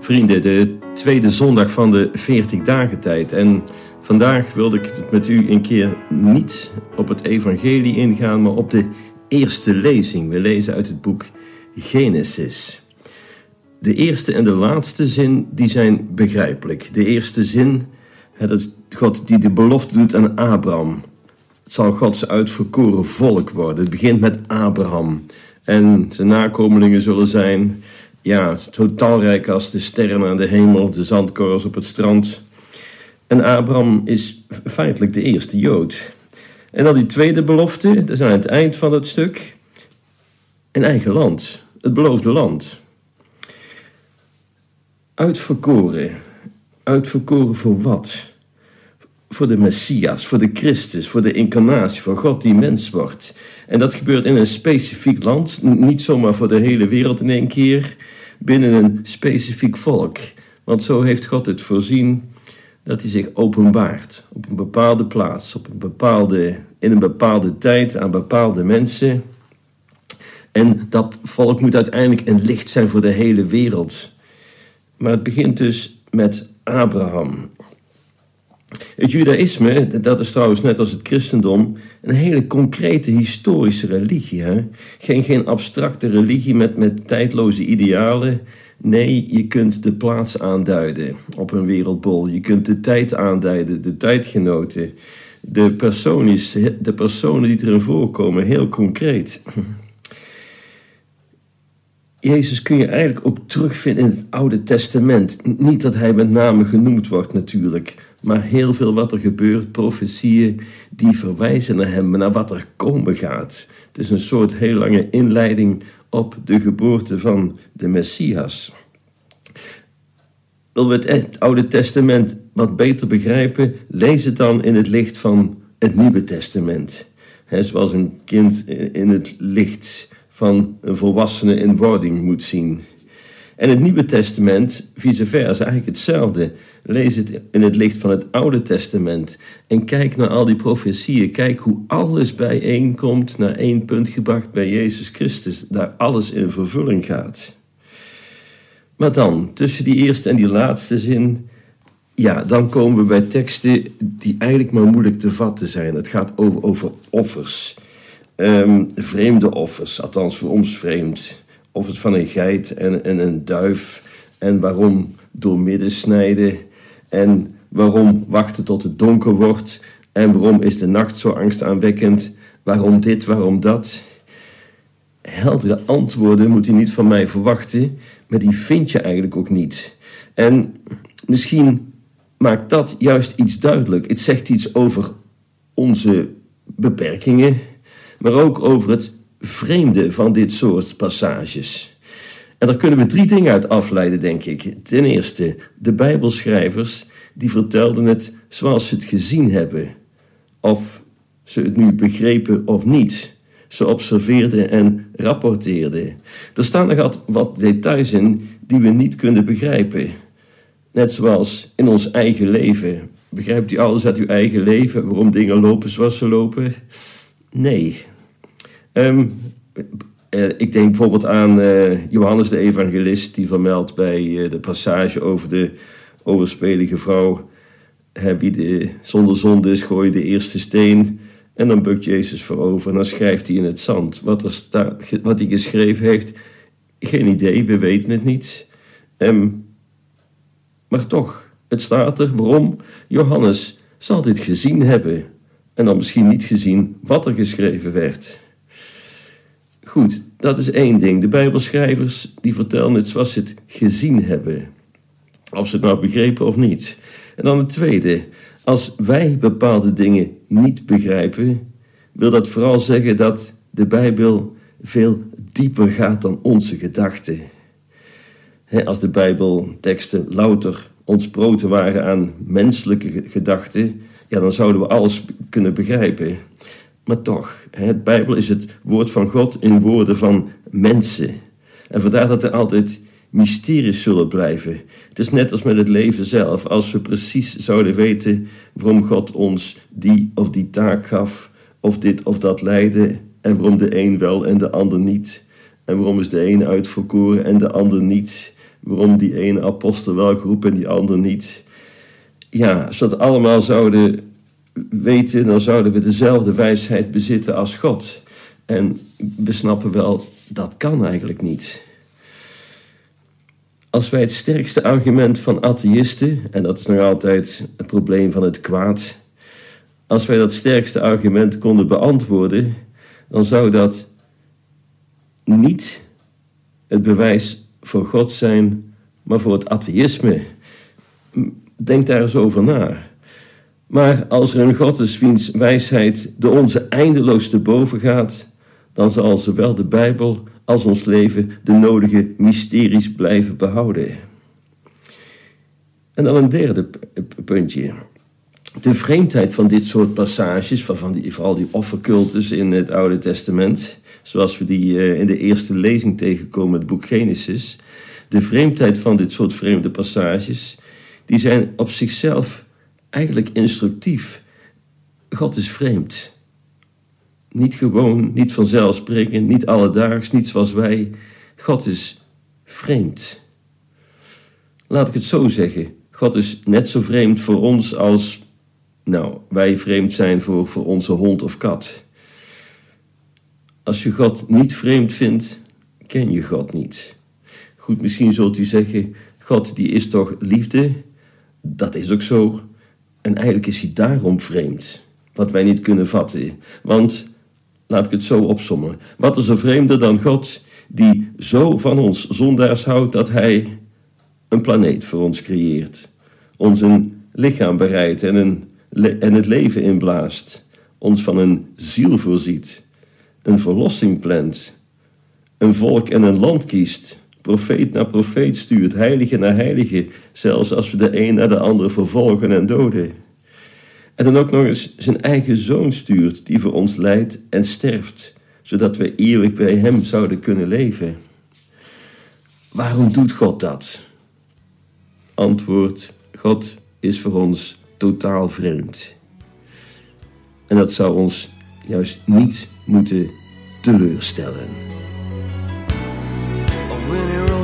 Vrienden, de tweede zondag van de 40 dagen tijd. En vandaag wilde ik met u een keer niet op het evangelie ingaan, maar op de eerste lezing. We lezen uit het boek Genesis. De eerste en de laatste zin die zijn begrijpelijk. De eerste zin, dat is God die de belofte doet aan Abraham. Het zal Gods uitverkoren volk worden. Het begint met Abraham. En zijn nakomelingen zullen zijn ja, zo talrijk als de sterren aan de hemel, de zandkorrels op het strand. En Abraham is feitelijk de eerste Jood. En dan die tweede belofte, dat is aan het eind van het stuk. Een eigen land, het beloofde land. Uitverkoren. Uitverkoren voor wat? Voor de Messias, voor de Christus, voor de incarnatie, voor God die mens wordt. En dat gebeurt in een specifiek land, niet zomaar voor de hele wereld in één keer binnen een specifiek volk. Want zo heeft God het voorzien dat hij zich openbaart op een bepaalde plaats, op een bepaalde, in een bepaalde tijd aan bepaalde mensen. En dat volk moet uiteindelijk een licht zijn voor de hele wereld. Maar het begint dus met Abraham. Het judaïsme, dat is trouwens net als het christendom, een hele concrete historische religie. Hè? Geen, geen abstracte religie met, met tijdloze idealen. Nee, je kunt de plaats aanduiden op een wereldbol. Je kunt de tijd aanduiden, de tijdgenoten, de, de personen die erin voorkomen, heel concreet. Jezus kun je eigenlijk ook terugvinden in het Oude Testament. Niet dat hij met name genoemd wordt natuurlijk, maar heel veel wat er gebeurt, profetieën, die verwijzen naar hem, naar wat er komen gaat. Het is een soort heel lange inleiding op de geboorte van de Messias. Wil we het Oude Testament wat beter begrijpen, lees het dan in het licht van het Nieuwe Testament. Zoals een kind in het licht van een volwassene in wording moet zien. En het Nieuwe Testament, vice versa, eigenlijk hetzelfde. Lees het in het licht van het Oude Testament en kijk naar al die profetieën. Kijk hoe alles bijeenkomt naar één punt gebracht bij Jezus Christus, daar alles in vervulling gaat. Maar dan, tussen die eerste en die laatste zin, ja, dan komen we bij teksten die eigenlijk maar moeilijk te vatten zijn. Het gaat over, over offers. Um, vreemde offers, althans voor ons vreemd. Offers van een geit en, en een duif. En waarom doormidden snijden? En waarom wachten tot het donker wordt? En waarom is de nacht zo angstaanwekkend? Waarom dit, waarom dat? Heldere antwoorden moet je niet van mij verwachten, maar die vind je eigenlijk ook niet. En misschien maakt dat juist iets duidelijk. Het zegt iets over onze beperkingen, maar ook over het vreemde van dit soort passages. En daar kunnen we drie dingen uit afleiden, denk ik. Ten eerste, de Bijbelschrijvers die vertelden het zoals ze het gezien hebben, of ze het nu begrepen of niet. Ze observeerden en rapporteerden. Er staan nog wat details in die we niet kunnen begrijpen. Net zoals in ons eigen leven. Begrijpt u alles uit uw eigen leven, waarom dingen lopen zoals ze lopen? Nee. Um, ik denk bijvoorbeeld aan uh, Johannes de Evangelist, die vermeldt bij uh, de passage over de overspelige vrouw. wie de, zonder zonde is, gooi de eerste steen. En dan bukt Jezus voorover en dan schrijft hij in het zand. Wat, er wat hij geschreven heeft, geen idee, we weten het niet. Um, maar toch, het staat er. Waarom? Johannes zal dit gezien hebben. En dan misschien niet gezien wat er geschreven werd. Goed, dat is één ding. De Bijbelschrijvers die vertellen het zoals ze het gezien hebben. Of ze het nou begrepen of niet. En dan het tweede. Als wij bepaalde dingen niet begrijpen, wil dat vooral zeggen dat de Bijbel veel dieper gaat dan onze gedachten. Als de Bijbelteksten louter ontsproten waren aan menselijke gedachten, ja, dan zouden we alles kunnen begrijpen. Maar toch, de Bijbel is het woord van God in woorden van mensen. En vandaar dat er altijd mysteries zullen blijven. Het is net als met het leven zelf. Als we precies zouden weten waarom God ons die of die taak gaf, of dit of dat leidde, en waarom de een wel en de ander niet. En waarom is de een uitverkoren en de ander niet. waarom die ene apostel wel geroepen en die ander niet. Ja, als we dat allemaal zouden weten, dan zouden we dezelfde wijsheid bezitten als God. En we snappen wel, dat kan eigenlijk niet. Als wij het sterkste argument van atheïsten, en dat is nog altijd het probleem van het kwaad, als wij dat sterkste argument konden beantwoorden, dan zou dat niet het bewijs voor God zijn, maar voor het atheïsme. Denk daar eens over na. Maar als er een God is wiens wijsheid de onze eindeloos te boven gaat, dan zal zowel de Bijbel als ons leven de nodige mysteries blijven behouden. En dan een derde puntje. De vreemdheid van dit soort passages, van die, vooral die offercultus in het Oude Testament, zoals we die eh, in de eerste lezing tegenkomen, het boek Genesis. De vreemdheid van dit soort vreemde passages, die zijn op zichzelf eigenlijk instructief. God is vreemd. Niet gewoon, niet vanzelfsprekend, niet alledaags, niet zoals wij. God is vreemd. Laat ik het zo zeggen. God is net zo vreemd voor ons als nou, wij vreemd zijn voor, voor onze hond of kat. Als je God niet vreemd vindt, ken je God niet. Goed, misschien zult u zeggen: God die is toch liefde? Dat is ook zo. En eigenlijk is hij daarom vreemd, wat wij niet kunnen vatten. Want Laat ik het zo opsommen. Wat is er vreemder dan God die zo van ons zondaars houdt dat hij een planeet voor ons creëert, ons een lichaam bereidt en, en het leven inblaast, ons van een ziel voorziet, een verlossing plant, een volk en een land kiest, profeet naar profeet stuurt, heilige naar heilige, zelfs als we de een naar de ander vervolgen en doden. En dan ook nog eens zijn eigen zoon stuurt, die voor ons lijdt en sterft, zodat we eeuwig bij hem zouden kunnen leven. Waarom doet God dat? Antwoord: God is voor ons totaal vreemd. En dat zou ons juist niet moeten teleurstellen.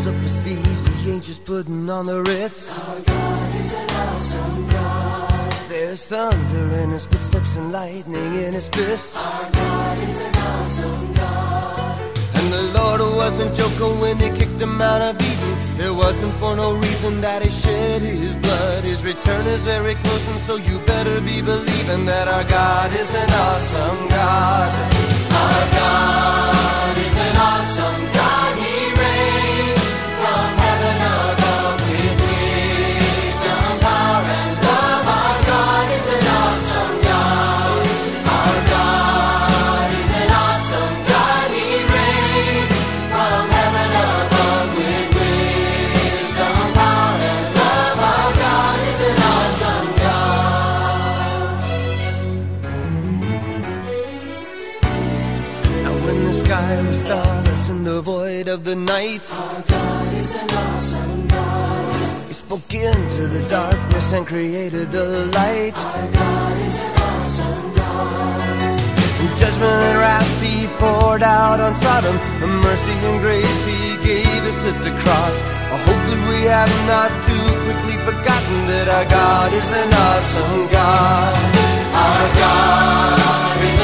Rolls up his sleeves, he ain't just putting on the ritz. Our God is an awesome God. There's thunder in his footsteps and lightning in his fists. Our God is an awesome God. And the Lord wasn't joking when he kicked him out of Eden. It wasn't for no reason that he shed his blood. His return is very close, and so you better be believing that our God is an awesome God. Our God is an awesome God. Of the night. Our God is an awesome God. He spoke into the darkness and created the light. Our God is an awesome God. And judgment and wrath he poured out on Sodom. And mercy and grace he gave us at the cross. I hope that we have not too quickly forgotten that our God is an awesome God. Our God is